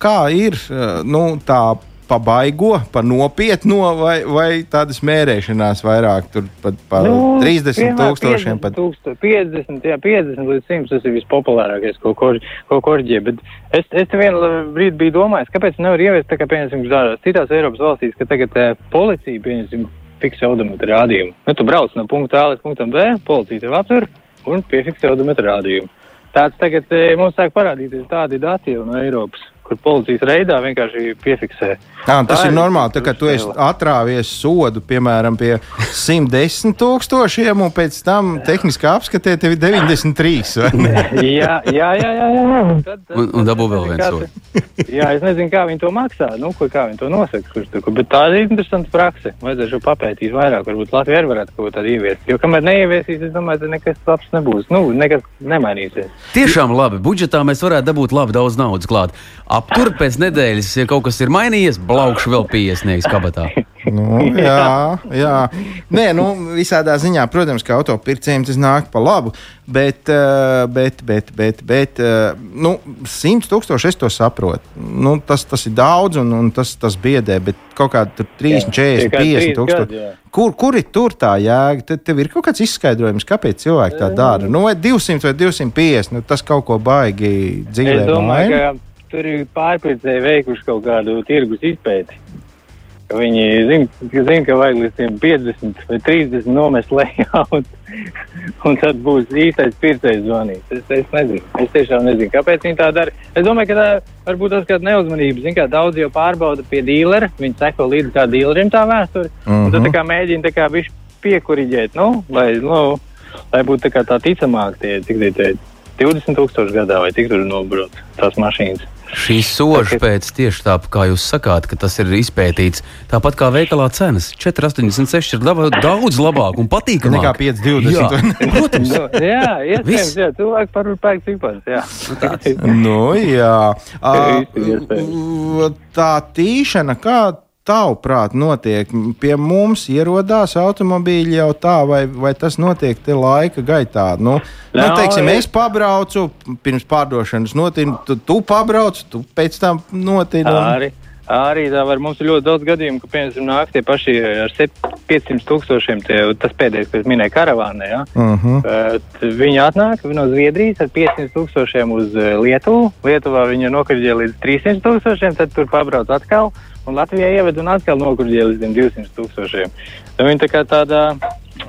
Speaker 3: kā ir nu, tā pa baigo, pa nopietno, vai, vai tādas mērēšanās vairāk, tur pat pa nu, 30
Speaker 4: vienmēr
Speaker 3: tūkstošiem.
Speaker 4: 50,
Speaker 3: Pat.
Speaker 4: tūksto- 50, jā, 50 līdz 100 tas ir vispopulārākais, ko, kor, ko korģē. Bet es, es vienu brīdi biju domājis, kāpēc nevar ieviest tā kā, piemēram, citās Eiropas valstīs, ka tagad eh, policija, pieņemsim, fiksē odometru rādījumu. Nu, tu brauc no punkta A līdz punktam B, policija tev aptur un piefiksē odometru rādījumu. Tāds tagad eh, mums sāk parādīties tādi dati jau no Eiropas, kur policijas reidā vienkārši piefiksē.
Speaker 3: Jā, tas
Speaker 4: Tā
Speaker 3: ir
Speaker 4: ir
Speaker 3: normāli, tā, ka tu esi atrāvies sodu, piemēram, pie 110 tūkstošiem, un pēc tam tehniskā apskatē tev ir 93. vai ne?
Speaker 4: jā, jā, jā, jā, jā. Un, tad, tad,
Speaker 2: Un- un dabū vēl viens
Speaker 4: te- Jā, es nezinu, kā viņi to maksā, nu, ko, kā viņi to nosaka. Kurš, tur, bet tā ir interesanta prakse. Vajadzētu šo papētīt vairāk. Varbūt Latvija arī varētu kaut ko tādu ieviest. Jo kamēr neieviesīs, es domāju, ka nekas labs nebūs. Nu, nekas nemainīsies.
Speaker 2: Tiešām labi. Budžetā mēs varētu dabūt labi daudz naudas klāt. Aptur pēc nedēļas, ja kaut kas ir mainījies, blaukšu vēl piesniegs kabatā.
Speaker 3: Nu, jā, jā. Nē, nu, visādā ziņā, protams, ka autopircējiem tas nāk pa labu, bet, eh, bet, bet, bet, bet eh, nu, 100 tūkstoši es to saprotu. Nu, tas, tas ir daudz un, un tas, tas biedē, bet kaut kādi tur 30, 40,
Speaker 4: Tie kādi
Speaker 3: 50
Speaker 4: trīs
Speaker 3: tūkstoši. Kur, kur ir tur tā jēga? Tad tev ir kaut kāds izskaidrojums, kāpēc cilvēki tā dara. Nu, vai 200 vai 250, nu, tas kaut ko baigi dzīvē.
Speaker 4: Domāju,
Speaker 3: maina.
Speaker 4: ka tur ir pārpircēji veikuši kaut kādu tirgus izpēti. Viņi zina, zin, ka vajag līdz tiem 50 vai 30 nomest lejā, un, un tad būs īstais pircējs zvanīt. Es, es nezinu, es tiešām nezinu, kāpēc viņi tā dara. Es domāju, ka tā varbūt tas kāda neuzmanība. Zin, kā daudz jau pārbauda pie dīlera, viņi seko līdzi kā dīlerim tā vēsture. Mm -hmm. Un tad tā kā mēģina tā kā piekuriģēt, nu, lai, nu, lai būtu tā tā ticamāk tie, cik tie 20 tūkstoši gadā vai cik tur nobrauc tās mašīnas.
Speaker 2: Šīs sožas pēc tieši tā, kā jūs sakāt, ka tas ir izpētīts. Tāpat kā veikalā cenas. 4,86 ir laba, daudz labāk un patīkamāk.
Speaker 3: Nekā 5,20.
Speaker 2: Jā, Protams,
Speaker 4: Nu, jā, iespējams, jā, cilvēki par pēku cipars, jā.
Speaker 3: Nu, jā,
Speaker 4: iespējams.
Speaker 3: tā tīšana, kā tavuprāt, notiek? Pie mums ierodās automobīļi jau tā, vai, vai tas notiek te laika gaitā? Nu, nu,
Speaker 4: Nav,
Speaker 3: teiksim,
Speaker 4: ir-
Speaker 3: es pabraucu, pirms pārdošanas notinu, tu, tu pabrauc, tu pēc tam notini. un-
Speaker 4: Arī, arī tā var, mums ir ļoti daudz gadījumu, ka, piemēram, nāk tie paši ar sep- 500 tūkstošiem, tie, tas pēdējais, ko es minēju, karavānē, ja?
Speaker 3: Uh -huh.
Speaker 4: Bet Viņi atnāk no Zviedrijas ar 500 tūkstošiem uz eh, Lietuvu. Lietuvā viņa nokurģēja līdz 300 tūkstošiem, tad tur pabrauc atkal. Un Latvijā ieved un atkal nokurģēja līdz tiem 200 tūkstošiem. Tad Viņi tā kā tādā,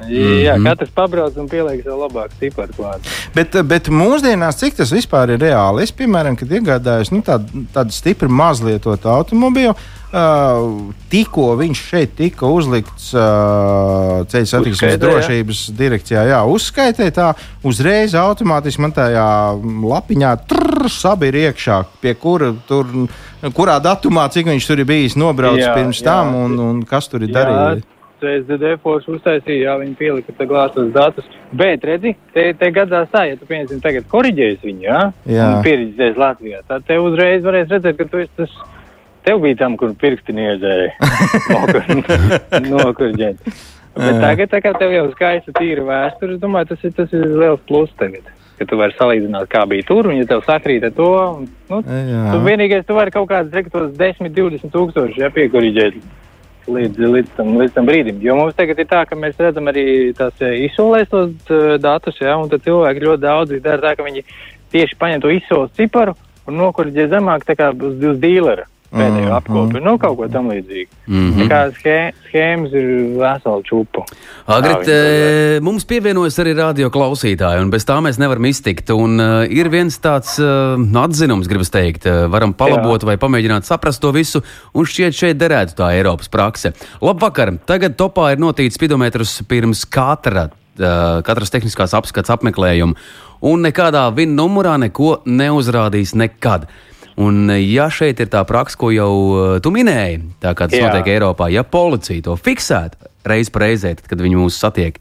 Speaker 4: jā,
Speaker 2: Mhm.
Speaker 4: katrs pabrauc un pieliek sev labāku ciparu klāt.
Speaker 3: Bet, bet mūsdienās, cik tas vispār ir reāli? Es, piemēram, kad iegādājos nu, tādu, tādu stipri mazlietotu automobīlu, tikko viņš šeit tika uzlikts uh, ceļu satiksmes
Speaker 4: Uzskaitē, jā.
Speaker 3: drošības direkcijā, jā, uzskaitē tā, uzreiz automātiski man tajā lapiņā sabi ir iekšā, pie kura tur, kurā datumā, cik viņš tur ir bijis nobraucis
Speaker 4: Jā,
Speaker 3: pirms
Speaker 4: jā.
Speaker 3: tam un, un kas tur ir darījis.
Speaker 4: CSDD forši uztaisīja, jā, viņi pielika glāzes datus. Bet, redzi, te, te gadās tā, ja tu, piemēram, tagad koriģēsi viņu, jā,
Speaker 3: Jā.
Speaker 4: un pieredzēsi Latvijā, tad te uzreiz varēs redzēt, ka tu esi tas, tev bija tam, kur pirksti niedzēja. Nokurģēt. Bet tagad, tā kā tev jau skaista tīra vēsture, es domāju, tas ir, tas ir liels plus tagad. Ka tu vari salīdzināt, kā bija tur, un ja tev sakrīt ar to, un, nu,
Speaker 3: Jā.
Speaker 4: tu vienīgais, tu vari kaut kādus, reku, tos 10, 20 tūkstoši, ja piekuriģēt līdz, līdz, tam, līdz tam brīdim. Jo mums tagad ir tā, ka mēs redzam arī tās eh, izsolēs tos eh, datus, ja, un tad cilvēki ļoti daudz dara tā, ka viņi tieši paņem to izsoles ciparu un nokuriģē zemāk tā kā uz, uz dīlera pēdējo
Speaker 3: Mhm.
Speaker 4: apkopi, nu kaut ko tam līdzīgu.
Speaker 2: Mhm.
Speaker 4: Tā kā schē, schēmas ir vesela čupa.
Speaker 2: Agrit, e, mums pievienojas arī radio klausītāji, un bez tā mēs nevaram iztikt. Un, uh, ir viens tāds uh, atzinums, gribas teikt, uh, varam palabot Jā. vai pamēģināt saprast to visu, un šķiet, šeit derētu tā Eiropas prakse. Labvakar! Tagad topā ir notīts spidometrus pirms katra. Katras tehniskās apskats apmeklējuma, un nekādā vinnumurā neko neuzrādīs nekad. Un, ja šeit ir tā praksa, ko jau uh, tu minēji, tā kā tas
Speaker 4: Jā.
Speaker 2: notiek Eiropā, ja policija to fiksētu reiz reizē, tad, kad viņi mūs satiek,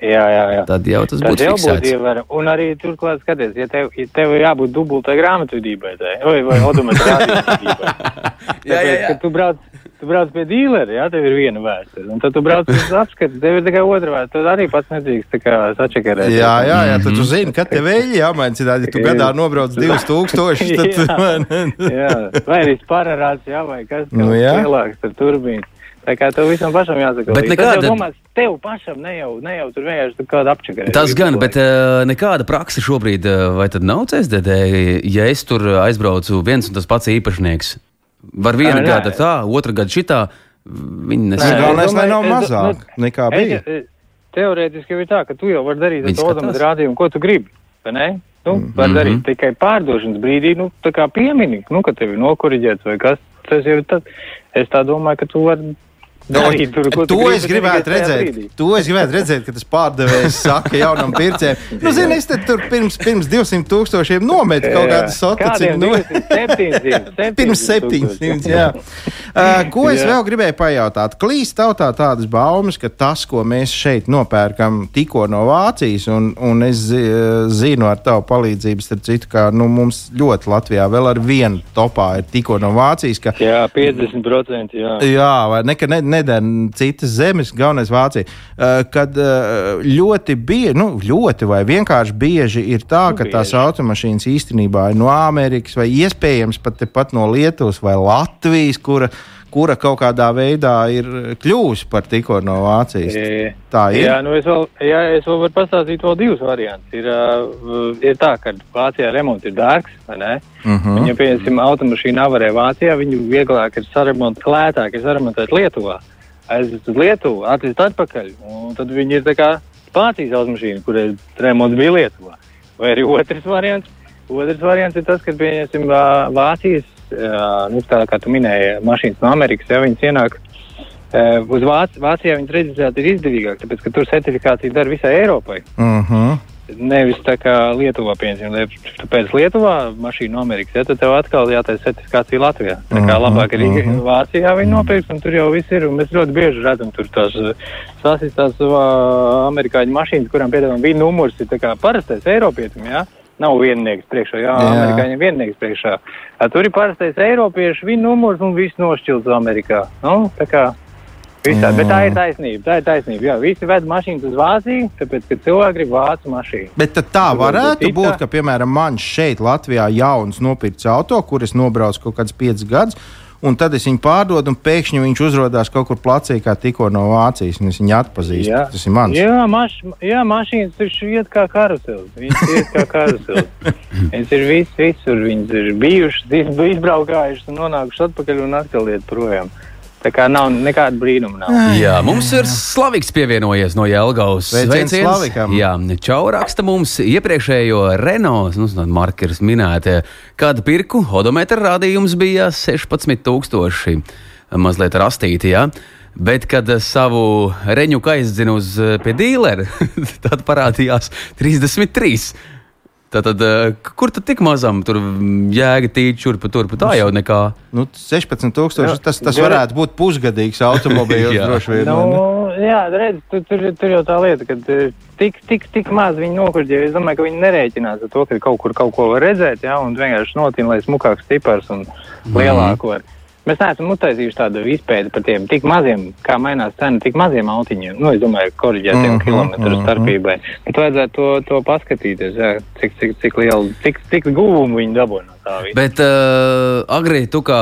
Speaker 4: Jā, jā, jā.
Speaker 2: tad jau tas
Speaker 4: Tas
Speaker 2: būtu
Speaker 4: jau būtu
Speaker 2: fiksēts.
Speaker 4: ievērojami. Un arī turklāt, skaties, ja tev, ja tev jābūt dubultai grāmatvedībai, vai, vai odometru rādītājai.
Speaker 2: Jā, jā, jā.
Speaker 4: Tu brauc, tu brauc pie dīlera, jā, tev ir viena vēsture. Un tad tu brauc uz apskatu, tev ir tikai otra vēsture. Tad arī pats nedrīkst tā kā sačakarēt.
Speaker 3: Jā, jā, jā, tad tu zini, ka tev ir jāmaina citādi. Ja tu gadā nobrauc 2000, tad
Speaker 4: Jā. jā, vai arī pararāts, jā, vai kas
Speaker 3: Nu, jā.
Speaker 4: lielāks, tad turbīns. Tā kā tev visam pašam jāsaka.
Speaker 2: Bet nekāda-
Speaker 4: Tas domās, tev pašam ne jau, ne jau tur vienkārši tur kāda apčakarēt.
Speaker 2: Tas gan, bet uh, nekāda praksa šobrīd, uh, vai tad nav CSDD, ja es tur aizbraucu viens un tas pats īpašnieks. Var viena gada tā, otra gada šitā, viņi nesaka.
Speaker 3: galvenais, lai nav
Speaker 4: es-
Speaker 3: mazāk
Speaker 4: nu,
Speaker 3: nekā bija.
Speaker 4: Es- Teorētiski jau ir tā, ka tu jau vari darīt to
Speaker 2: skatās.
Speaker 4: rādījumu, ko tu gribi. vai Ne? Nu,
Speaker 3: Mhm.
Speaker 4: var darīt tikai pārdošanas brīdī, nu, tā kā piemini, nu, ka tev ir nokoriģēts vai kas. Tas ir tad. Es tā domāju, ka tu vari darīt tur, ko tu
Speaker 3: to
Speaker 4: gribi,
Speaker 3: es gribētu redzēt. To es gribētu redzēt, ka tas pārdevējs saka jaunam pircējam, nu, zini, es te tur pirms, pirms 200 tūkstošiem nometu kaut kādu.
Speaker 4: Kādiem
Speaker 3: Nu,
Speaker 4: 200, 700,
Speaker 3: Pirms 700, jā. Uh, ko es
Speaker 4: Jā.
Speaker 3: vēl gribēju pajautāt? Klīst tautā tādas baumas, ka tas, ko mēs šeit nopērkam tikko no Vācijas, un, un es zi- zinu ar tavu palīdzību, starp citu, ka nu, mums ļoti Latvijā vēl ar vienu topā ir tikko no Vācijas, ka
Speaker 4: Jā, 50%. Jā.
Speaker 3: Jā, vai ne, ne, nedara citas zemes, galvenais Vācija. Kad ļoti bieži, nu, ļoti vai vienkārši bieži ir tā,
Speaker 4: Nu,
Speaker 3: ka tās automašīnas īstenībā ir no Amerikas vai iespējams pat tepat no Lietuvas vai Latvijas, kura, kura kaut kādā veidā ir kļuvusi par tikko no Vācijas.
Speaker 4: E,
Speaker 3: Tā ir.
Speaker 4: Jā, nu es vēl, jā, es vēl varu pastāstīt vēl divus variantus. Ir, uh, ir tā, ka Vācijā remonts ir dārgs, vai ne?
Speaker 3: Uh -huh.
Speaker 4: Viņa, piemēram, automašīna avarē Vācijā, viņu vieglāk ir saremontēt, lētāk ir saremontēt Lietuvā. Aizvest uz Lietuvu, atvest atpakaļ, un tad viņi ir tā kā Vācijas automašīna, kurai remonts bija Lietuvā. Vai arī otrs variants. Otrs variants ir tas, ka, pieņemsim, Vā- Vācijas, nu, tā kā tu minēji, mašīnas no Amerikas, ja viņas ienāk uz Vāc Vācijā, viņas reģistrēt ir izdevīgāk, tāpēc, ka tur certifikācija dara visai Eiropai.
Speaker 3: Uh -huh.
Speaker 4: Nevis tā kā Lietuvā, piemēram, pēc Lietuvā mašīnu no Amerikas, ja, tad tev atkal jātaisa certifikācija Latvijā. Tā kā
Speaker 3: Mhm,
Speaker 4: labāk ir
Speaker 3: mhm.
Speaker 4: Vācijā viņi nopirks, un tur jau viss ir, un mēs ļoti bieži redzam tur tās sasistās uh, amerikāņu mašīnas, kurām piedāvājam vienu numurs, ir tā kā parastais Eiropietim, jā. Nav viennieks priekšā, jā,
Speaker 3: Jā.
Speaker 4: jā. amerikāņiem viennieks priekšā. A, tur ir parastais Eiropiešu vienu numurs un viss nošķilts Amerikā. Nu, tā kā Visā, bet tā ir taisnība. Tā ir taisnība. Jā, visi ved mašīnas uz Vāciju, tāpēc, ka cilvēki grib vācu mašīnu.
Speaker 3: Bet tā varētu
Speaker 4: Citā-
Speaker 3: būt, ka, piemēram, man šeit, Latvijā, jauns nopirkts auto, kuras nobrauc kaut kādus piecus gadus. Un tad es viņu pārdodu, un pēkšņi viņš uzrādās kaut kur placī, kā tikko no Vācijas. un Es viņu atpazīstu. Tas ir mans.
Speaker 4: Jā, maš, jā mašīnas tur iet kā karusels. Viņas iet kā karusels. Viņas ir vis, visur. Viņas ir bijušas, iz- izbraukājušas un nonākušas atpakaļ un atkal iet projām. Tā kā nav nekāda brīnuma. Nav.
Speaker 2: Jā, mums ir Slaviks pievienojies no Jelgavas.
Speaker 3: Sveiciens Slavikam.
Speaker 2: Jā, Čau raksta mums iepriekšējo Renault, nu, no markeris minētie, kāda pirku odometra rādījums bija 16,000 mazliet rastīti. Jā. Bet, kad savu reņu aizdzinu uz pie dīlera, tad parādījās 33. Tātad, eh, kur tad tik mazam tur jēga tīču, turpa, turpa? Tā jau nekā.
Speaker 3: Nu, 16,000
Speaker 4: Jā,
Speaker 3: tas, tas varētu būt pusgadīgs automobīls.
Speaker 2: Jā.
Speaker 3: droši vien.
Speaker 4: Nu, jā, redz, tur, tur, tur jau tā lieta, ka eh, tik, tik, tik maz viņi nokurģē. Es domāju, ka viņi nerēķinās ar to, ka kaut kur kaut ko var redzēt, jā, un vienkārši notina, lai smukāks stipars un lielāku var. Mēs neesam uztaisījuši tādu izpēti par tiem tik maziem, kā mainās cena, tik maziem autiņiem. Nu, es domāju, korģētiem mm -hmm, kilometru
Speaker 3: mhm.
Speaker 4: starpībai. Bet vajadzētu to, to paskatīties, jā, cik, cik, cik lielu, cik, cik guvumu viņi dabū no tā visa.
Speaker 2: Bet, uh, Agri, tu kā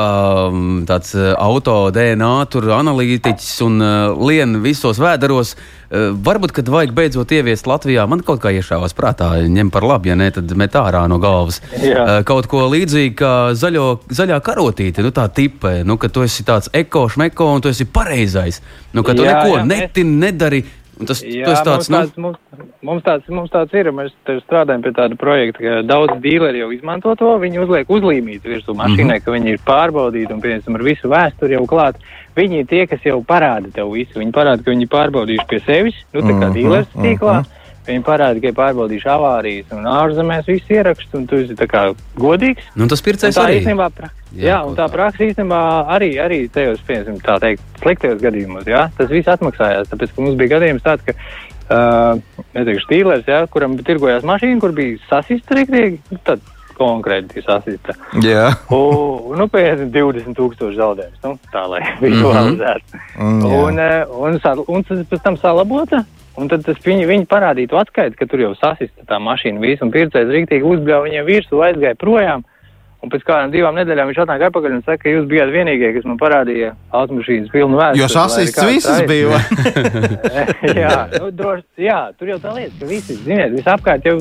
Speaker 2: mm, tāds uh, auto DNA tur analītiķis un uh, lien visos vēderos, uh, varbūt, kad vajag beidzot ieviest Latvijā, man kaut kā iešāvās prātā, ņem par labu, ja ne, tad met ārā no galvas.
Speaker 4: Jā.
Speaker 2: Uh, kaut ko līdzīgu kā zaļo, zaļā karotīte, nu tā tipa, nu, ka tu esi tāds eko, šmeko un tu esi pareizais. Nu, ka tu
Speaker 4: Jā,
Speaker 2: neko
Speaker 4: jā,
Speaker 2: netini, nedari. Un tas,
Speaker 4: Jā,
Speaker 2: tāds,
Speaker 4: mums, tāds,
Speaker 2: nu,
Speaker 4: mums, mums, tāds, mums tāds ir. Mēs strādājam pie tāda projekta, ka daudz dīleri jau izmanto to. Viņi uzliek uzlīmīti virsū mašīnai, mm -hmm. ka viņi ir pārbaudīti un, piemēram, ar visu vēsturi jau klāt. Viņi ir tie, kas jau parāda tev visu. Viņi parāda, ka viņi ir pārbaudījuši pie sevis, nu, tā kā
Speaker 3: Mhm,
Speaker 4: dīlers tīklā. Viņi parāda, ka ir pārbaudījuši avārijas un ārzemēs visu ierakstu, un tu esi tā kā godīgs.
Speaker 2: Nu, tas
Speaker 4: Un
Speaker 2: pircējs
Speaker 4: tā
Speaker 2: arī.
Speaker 4: īstenībā, pra...
Speaker 2: Jā,
Speaker 4: jā, un tā
Speaker 2: kā.
Speaker 4: praksa īstenībā arī, arī tajos, piemēram, tā teikt, sliktajos gadījumos, jā, tas viss atmaksājās, tāpēc, ka mums bija gadījums tāds, ka, uh, neteikšu, tīlers, jā, kuram tirgojās mašīna, kur bija sasista rīktīgi, tad konkrēti sasista.
Speaker 3: Jā,
Speaker 4: Un, nu, piemēram, 20 tūkstoši zaudējums, nu, tā, lai
Speaker 2: Mhm.
Speaker 4: vizualizētu.
Speaker 3: Mm, jā.
Speaker 4: Un, eh, un, sa- un tas pēc tam salabota. Un tad tas viņi, viņi parādītu atskaiti, ka tur jau sasista tā mašīna visu, un pircējs rīktīgi uzbļāva viņiem virsū, aizgāja projām. Un pēc kādām divām nedēļām viņš atnāk atpakaļ un saka, ka jūs bijāt vienīgie, kas man parādīja automašīnas pilnu vēsturi.
Speaker 3: Jo sasists visas bija.
Speaker 4: jā, nu, droši, jā, tur jau tā lieta, ka visi, ziniet, visapkārt jau,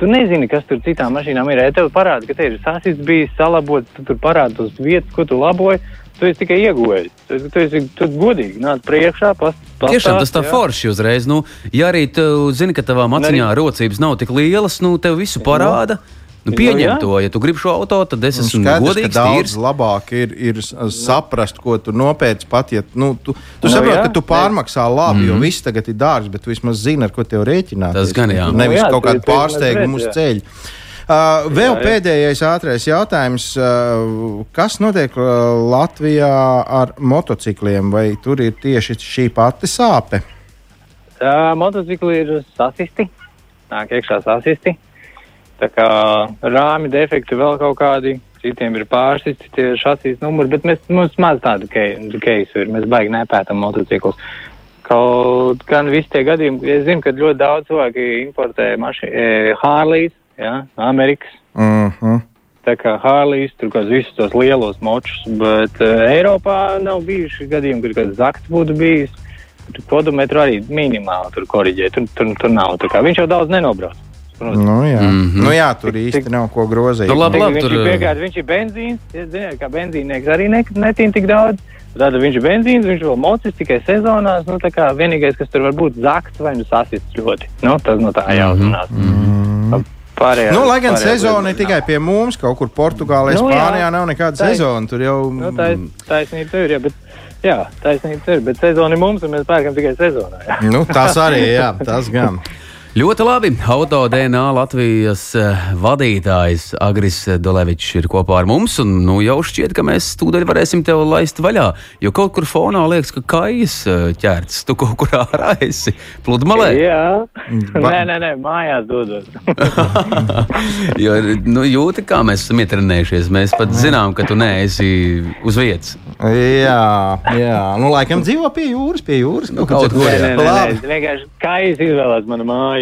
Speaker 4: tu nezini, kas tur citām mašīnām ir. Ja tev parāda, ka te ir sasists bijis, salabots, tu tur parāda tos vietas, ko tu laboji, tu esi tikai ieguvējis. Tu, esi- tu esi tu godīgi, nāc priekšā, pas,
Speaker 2: Tiešām tas tā
Speaker 4: jā.
Speaker 2: forši uzreiz. Nu, ja arī tu zini, ka tavā maciņā rocības nav tik lielas, nu, tev visu parāda. Nu,
Speaker 4: Nu,
Speaker 2: pieņem
Speaker 4: jā.
Speaker 2: to, ja tu gribi šo auto, tad es esmu
Speaker 3: Skaidrs, ka
Speaker 2: godīgs,
Speaker 3: daudz
Speaker 2: tīrs.
Speaker 3: labāk ir, ir saprast, ko tu nopēc pat, ja nu, tu, tu
Speaker 4: Nu,
Speaker 3: saproti,
Speaker 4: jā,
Speaker 3: ka tu pārmaksā labi, mm
Speaker 2: Mhm.
Speaker 3: -hmm. jo viss tagad ir dārgs, bet tu vismaz zini, ar ko tev rēķināt.
Speaker 2: Tas gan jā.
Speaker 3: Nevis
Speaker 4: Nu jā,
Speaker 3: kaut kādu pārsteigumu uz
Speaker 4: redzi, jā.
Speaker 3: Uh, vēl
Speaker 4: Jā, jā.
Speaker 3: pēdējais ātrais jautājums. Uh, kas notiek uh, Latvijā ar motocikliem? Vai tur ir tieši šī pati sāpe?
Speaker 4: Tā motocikli ir sasisti, nāk iekšā sasisti. Tā kā rāmi defekti vēl kaut kādi, citiem ir pārsisti tie šasīs numuri, bet mēs, mums maz tādu keisu ir, mēs baigi nepētam motociklus. Kaut gan visi tie gadījumi, es zinu, ka ļoti daudz cilvēki importē mašīnu, e, Harleys, jā, Amerikas.
Speaker 3: Mm -hmm.
Speaker 4: Tā kā Harleys, tur kaut visus tos lielos močus, bet uh, Eiropā nav bijuši gadījumi, kur kāds zakts būtu bijis. Tur Podometru arī minimāli tur koriģē, tur, tur, tur nav. Tā kā viņš jau daudz nenobrauc.
Speaker 3: Nu, jā. Mm
Speaker 2: Mhm.
Speaker 3: -hmm. nu, jā, tur īsti nav ko grozīt.
Speaker 2: Nu, labi,
Speaker 4: Tik,
Speaker 2: labi,
Speaker 4: viņš
Speaker 2: tur,
Speaker 4: ir
Speaker 2: eh,
Speaker 4: piegājis, viņš ir benzīns, ja ziniet, kā benzīnieks arī ne, netīn tik daudz. Tad viņš ir benzīns, viņš vēl mocis tikai sezonās. Nu, tā kā vienīgais, kas tur var būt zakts vai nu sasists ļoti. Nu, tas no tā jāuzmanās. Mm -hmm. Pārējā,
Speaker 3: Nu, lai gan sezona ir tikai pie mums, kaut kur Portugālē,
Speaker 4: Nu, jā.
Speaker 3: Spānijā nav nekāda
Speaker 4: Tā ir.
Speaker 3: sezona. Tur jau
Speaker 4: Nu, tā ir taisnība, tur ir. Jā, bet, jā, taisnība ir. Bet sezona ir mums, un mēs pērkam tikai sezonā. Jā.
Speaker 3: nu, tas arī jā, tas gan.
Speaker 2: Ļoti labi. Auto DNA Latvijas eh, vadītājs Agris Dolevičs ir kopā ar mums. Un, nu, jau šķiet, ka mēs tūdaļ varēsim tevi laist vaļā. Jo kaut kur fonā liekas, ka kājas eh, ķērts. Tu kaut kur ārā esi pludmalē.
Speaker 4: jā.
Speaker 3: Ba-
Speaker 4: nē, nē, nē, mājās dodos.
Speaker 2: Jo nu, jūti, kā mēs esam ietrenējušies. Mēs pat zinām, ka tu neesi uz vietas.
Speaker 3: Jā, jā. Nu, laikam dzīvo pie jūras, pie jūras. Nu,
Speaker 2: kaut kur,
Speaker 4: nē, nē, nē, nē, vienkārši kā es izvēlos manu māju.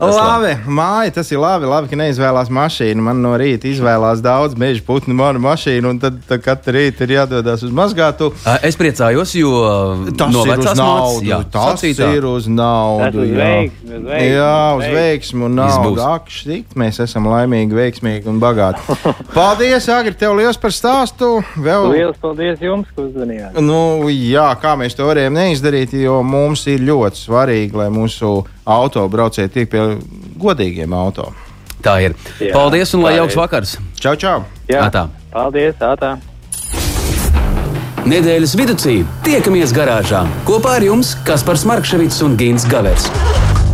Speaker 3: Labi, māja, tas ir labi, labi, ka neizvēlās mašīnu. Man no rīta izvēlās daudz meža putnu manu mašīnu, un tad, tad katru rītu ir jādodas uz mazgātu.
Speaker 2: Es priecājos, jo
Speaker 3: Tas
Speaker 2: no
Speaker 3: ir uz naudu.
Speaker 2: jā,
Speaker 3: tas
Speaker 2: sacītā.
Speaker 3: ir uz naudu.
Speaker 4: uz
Speaker 3: jā.
Speaker 4: veiksmi, uz veiksmi,
Speaker 3: jā,
Speaker 4: uz
Speaker 3: veiksmu un naudu. Ak, šķiet, mēs esam laimīgi, veiksmīgi un bagāti. Paldies, Agri, tev liels par stāstu. Vēl
Speaker 4: Lielas paldies jums, ka uzmanījāt.
Speaker 3: Nu, jā, kā mēs to varējām neizdarīt, jo mums ir ļoti svarīgi, lai mūsu autobraucēji tiek pie godīgiem auto.
Speaker 2: Tā ir.
Speaker 4: Jā,
Speaker 2: Paldies un lai
Speaker 4: tā
Speaker 2: jauks
Speaker 4: ir.
Speaker 2: vakars.
Speaker 3: Čau, čau!
Speaker 4: Jā,
Speaker 2: Atā.
Speaker 4: paldies, Ātā.
Speaker 2: Nedēļas vidū tiekamies garāžā kopā ar jums Kaspars Markevits un Gins Gavers.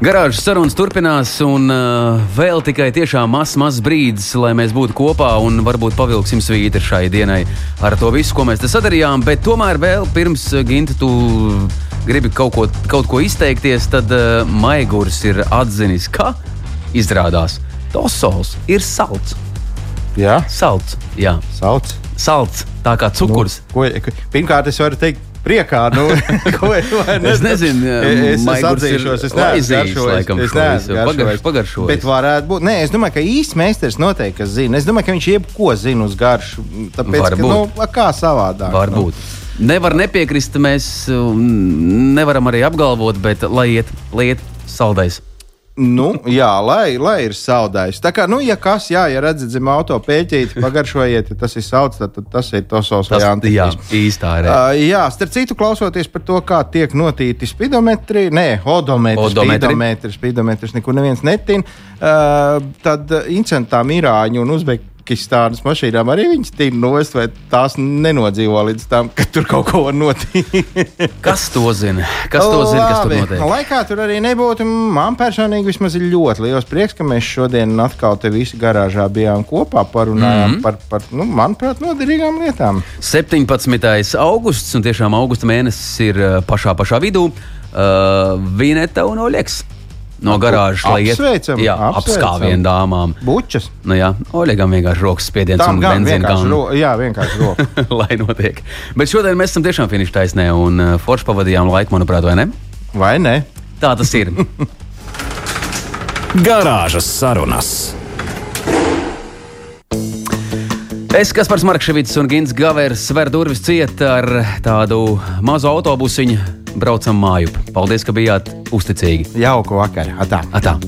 Speaker 2: Garāžas sarunas turpinās, un uh, vēl tikai tiešām mazs, mazs brīdis, lai mēs būtu kopā un varbūt pavilksim svītri šai dienai ar to visu, ko mēs te sadarījām. Bet tomēr vēl pirms uh, Ginta, tu gribi kaut ko, kaut ko izteikties, tad uh, Maigurs ir atzinis, ka izrādās Tosols ir salds.
Speaker 3: Jā,
Speaker 2: Salds, jā,
Speaker 3: sauc.
Speaker 2: salds, tā kā cukurs.
Speaker 3: Nu, ko, pirmkārt, es varu teikt, priekā. Nu, ko,
Speaker 2: Es nezinu,
Speaker 3: es, es
Speaker 2: ir
Speaker 3: atzīšos, es neesmu. Es
Speaker 2: pagaršojis.
Speaker 3: Bet varētu būt. Nē, es domāju, ka īsts meistars noteikti zina. Es domāju, ka viņš jebko zina uz garšu. Tāpēc, ka,
Speaker 2: Varbūt.
Speaker 3: nu, kā savādāk.
Speaker 2: Varbūt. Nevar nepiekrist, mēs um, nevaram arī apgalvot, bet lai iet, lai iet saldais.
Speaker 3: Nu, jā, lai, lai ir saldējis. Tā kā, nu, ja kas, jā, ja redzat zem auto pēķīti, pagaršojiet, ja tas ir sauc, tad, tad tas ir tosos vai
Speaker 2: Tas jā, īstā ir.
Speaker 3: Uh, jā, starp citu, klausoties par to, kā tiek notīti spidometri, nē, odometri,
Speaker 2: Odometri.
Speaker 3: spidometri, spidometrs nekur neviens netin, uh, tad uh, incentām Irāņu un Uzbekistānas mašīnām arī viņas tīri nost, vai tās nenodzīvo līdz tam, ka tur kaut ko var notīt.
Speaker 2: Kas to zina? Kas to zina, kas tur notiek?
Speaker 3: Lai kā tur arī nebūtu, man personīgi vismaz ir ļoti liels prieks, ka mēs šodien atkal te visi garāžā bijām kopā, parunājām mm. -hmm. par, par nu, manuprāt, noderīgām lietām.
Speaker 2: 17. augusts, un tiešām augusta mēnesis ir uh, pašā, pašā vidū. Uh, Vineta un Oļegs no garāžas, lai iet
Speaker 3: Apsveicam,
Speaker 2: jā, apskāvienu dāmām.
Speaker 3: Bučas.
Speaker 2: Nu, jā, Oļegam vienkārši rokas spiediens
Speaker 3: Tam
Speaker 2: un benzīna
Speaker 3: ro, jā, vienkārši roka.
Speaker 2: lai notiek. Bet šodien mēs esam tiešām finiša taisnē un uh, forši pavadījām laiku, manuprāt, vai ne?
Speaker 3: Vai ne?
Speaker 2: Tā tas ir.
Speaker 1: Garāžas sarunas.
Speaker 2: Es, Kaspars Markevits un Gins Gavers, ver durvis ciet ar tādu mazu autobusiņu, braucam mājup. Paldies, ka bijāt uzticīgi.
Speaker 3: Jauka vakara. Atā.
Speaker 2: Atā.